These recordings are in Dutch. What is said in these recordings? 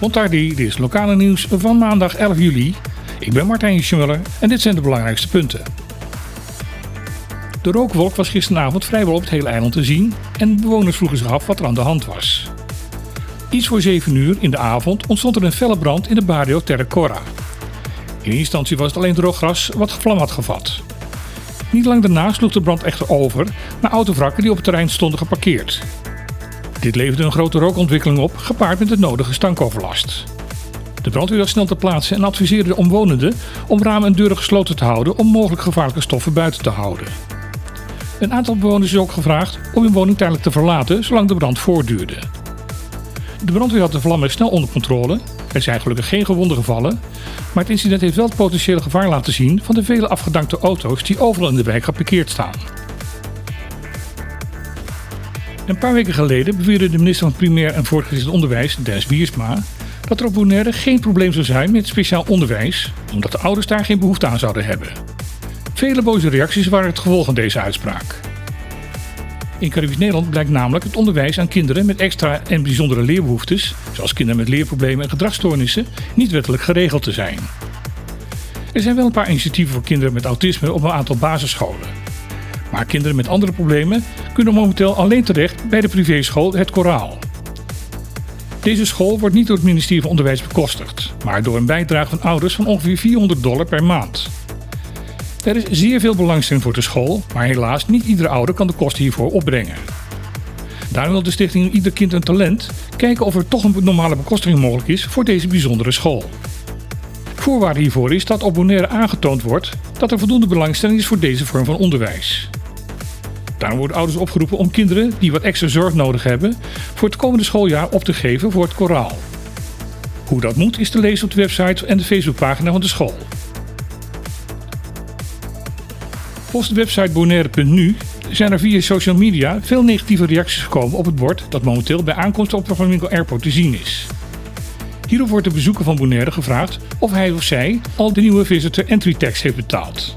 Montardi, dit is lokale nieuws van maandag 11 juli. Ik ben Martijn Schmuller en dit zijn de belangrijkste punten. De rookwolk was gisteravond vrijwel op het hele eiland te zien en bewoners vroegen zich af wat er aan de hand was. Iets voor 7 uur in de avond ontstond er een felle brand in de barrio Terracora. In eerste instantie was het alleen droog gras wat vlam had gevat. Niet lang daarna sloeg de brand echter over naar autovrakken die op het terrein stonden geparkeerd. Dit leverde een grote rookontwikkeling op, gepaard met de nodige stankoverlast. De brandweer was snel ter plaatse en adviseerde de omwonenden om ramen en deuren gesloten te houden om mogelijk gevaarlijke stoffen buiten te houden. Een aantal bewoners is ook gevraagd om hun woning tijdelijk te verlaten zolang de brand voortduurde. De brandweer had de vlammen snel onder controle. Er zijn gelukkig geen gewonden gevallen, maar het incident heeft wel het potentiële gevaar laten zien van de vele afgedankte auto's die overal in de wijk geparkeerd staan. Een paar weken geleden beweerde de minister van Primair en Voortgezet Onderwijs, Dennis Wiersma, dat er op Bonaire geen probleem zou zijn met speciaal onderwijs, omdat de ouders daar geen behoefte aan zouden hebben. Vele boze reacties waren het gevolg van deze uitspraak. In Caribisch Nederland blijkt namelijk het onderwijs aan kinderen met extra en bijzondere leerbehoeftes, zoals kinderen met leerproblemen en gedragsstoornissen, niet wettelijk geregeld te zijn. Er zijn wel een paar initiatieven voor kinderen met autisme op een aantal basisscholen. Maar kinderen met andere problemen kunnen momenteel alleen terecht bij de privéschool Het Koraal. Deze school wordt niet door het ministerie van Onderwijs bekostigd, maar door een bijdrage van ouders van ongeveer 400 dollar per maand. Er is zeer veel belangstelling voor de school, maar helaas niet iedere ouder kan de kosten hiervoor opbrengen. Daarom wil de stichting Ieder Kind een Talent kijken of er toch een normale bekostiging mogelijk is voor deze bijzondere school. Voorwaarde hiervoor is dat op Bonaire aangetoond wordt dat er voldoende belangstelling is voor deze vorm van onderwijs. Daarom worden ouders opgeroepen om kinderen die wat extra zorg nodig hebben voor het komende schooljaar op te geven voor het koraal. Hoe dat moet is te lezen op de website en de Facebookpagina van de school. Volgens de website bonaire.nu zijn er via social media veel negatieve reacties gekomen op het bord dat momenteel bij aankomst op de Flamingo Airport te zien is. Hierop wordt de bezoeker van Bonaire gevraagd of hij of zij al de nieuwe visitor entry tax heeft betaald.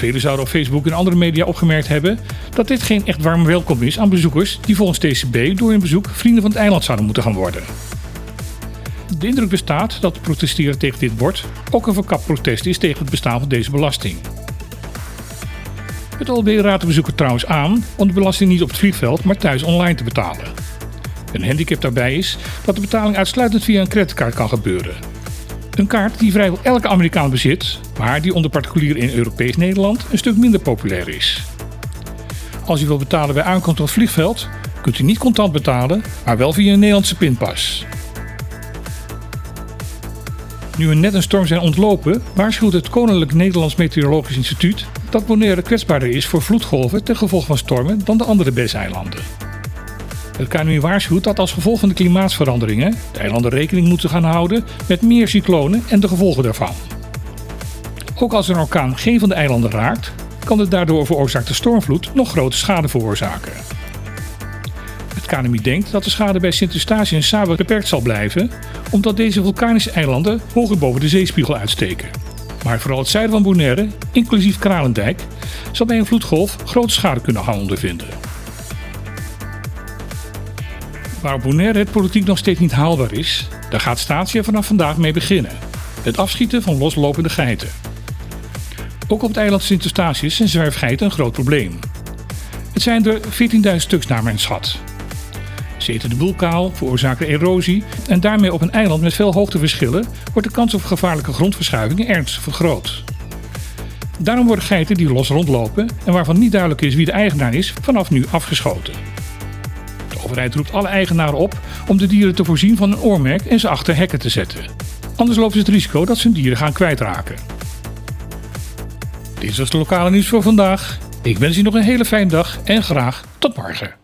Velen zouden op Facebook en andere media opgemerkt hebben dat dit geen echt warm welkom is aan bezoekers die volgens TCB door hun bezoek vrienden van het eiland zouden moeten gaan worden. De indruk bestaat dat protesteren tegen dit bord ook een verkapt protest is tegen het bestaan van deze belasting. Het OLB raadt de bezoeker trouwens aan om de belasting niet op het vliegveld, maar thuis online te betalen. Een handicap daarbij is dat de betaling uitsluitend via een creditcard kan gebeuren. Een kaart die vrijwel elke Amerikaan bezit, maar die onder particulieren in Europees Nederland een stuk minder populair is. Als u wilt betalen bij aankomst op het vliegveld, kunt u niet contant betalen, maar wel via een Nederlandse pinpas. Nu we net een storm zijn ontlopen, waarschuwt het Koninklijk Nederlands Meteorologisch Instituut dat Bonaire kwetsbaarder is voor vloedgolven ten gevolge van stormen dan de andere BES-eilanden. Het KNMI waarschuwt dat als gevolg van de klimaatsveranderingen de eilanden rekening moeten gaan houden met meer cyclonen en de gevolgen daarvan. Ook als een orkaan geen van de eilanden raakt, kan de daardoor veroorzaakte stormvloed nog grote schade veroorzaken. Het KNMI denkt dat de schade bij Sint-Eustatius en Saba beperkt zal blijven, omdat deze vulkanische eilanden hoger boven de zeespiegel uitsteken. Maar vooral het zuiden van Bonaire, inclusief Kralendijk, zal bij een vloedgolf grote schade kunnen gaan ondervinden. Waar Bonaire het politiek nog steeds niet haalbaar is, daar gaat Statia vanaf vandaag mee beginnen. Het afschieten van loslopende geiten. Ook op het eiland Sint-Eustatius zijn zwerfgeiten een groot probleem. Het zijn er 14.000 stuks naar mijn schat. Ze eten de boel kaal, veroorzaken erosie en daarmee op een eiland met veel hoogteverschillen wordt de kans op gevaarlijke grondverschuivingen ernstig vergroot. Daarom worden geiten die los rondlopen en waarvan niet duidelijk is wie de eigenaar is, vanaf nu afgeschoten. De overheid roept alle eigenaren op om de dieren te voorzien van een oormerk en ze achter hekken te zetten. Anders lopen ze het risico dat ze hun dieren gaan kwijtraken. Dit was het lokale nieuws voor vandaag. Ik wens u nog een hele fijne dag en graag tot morgen.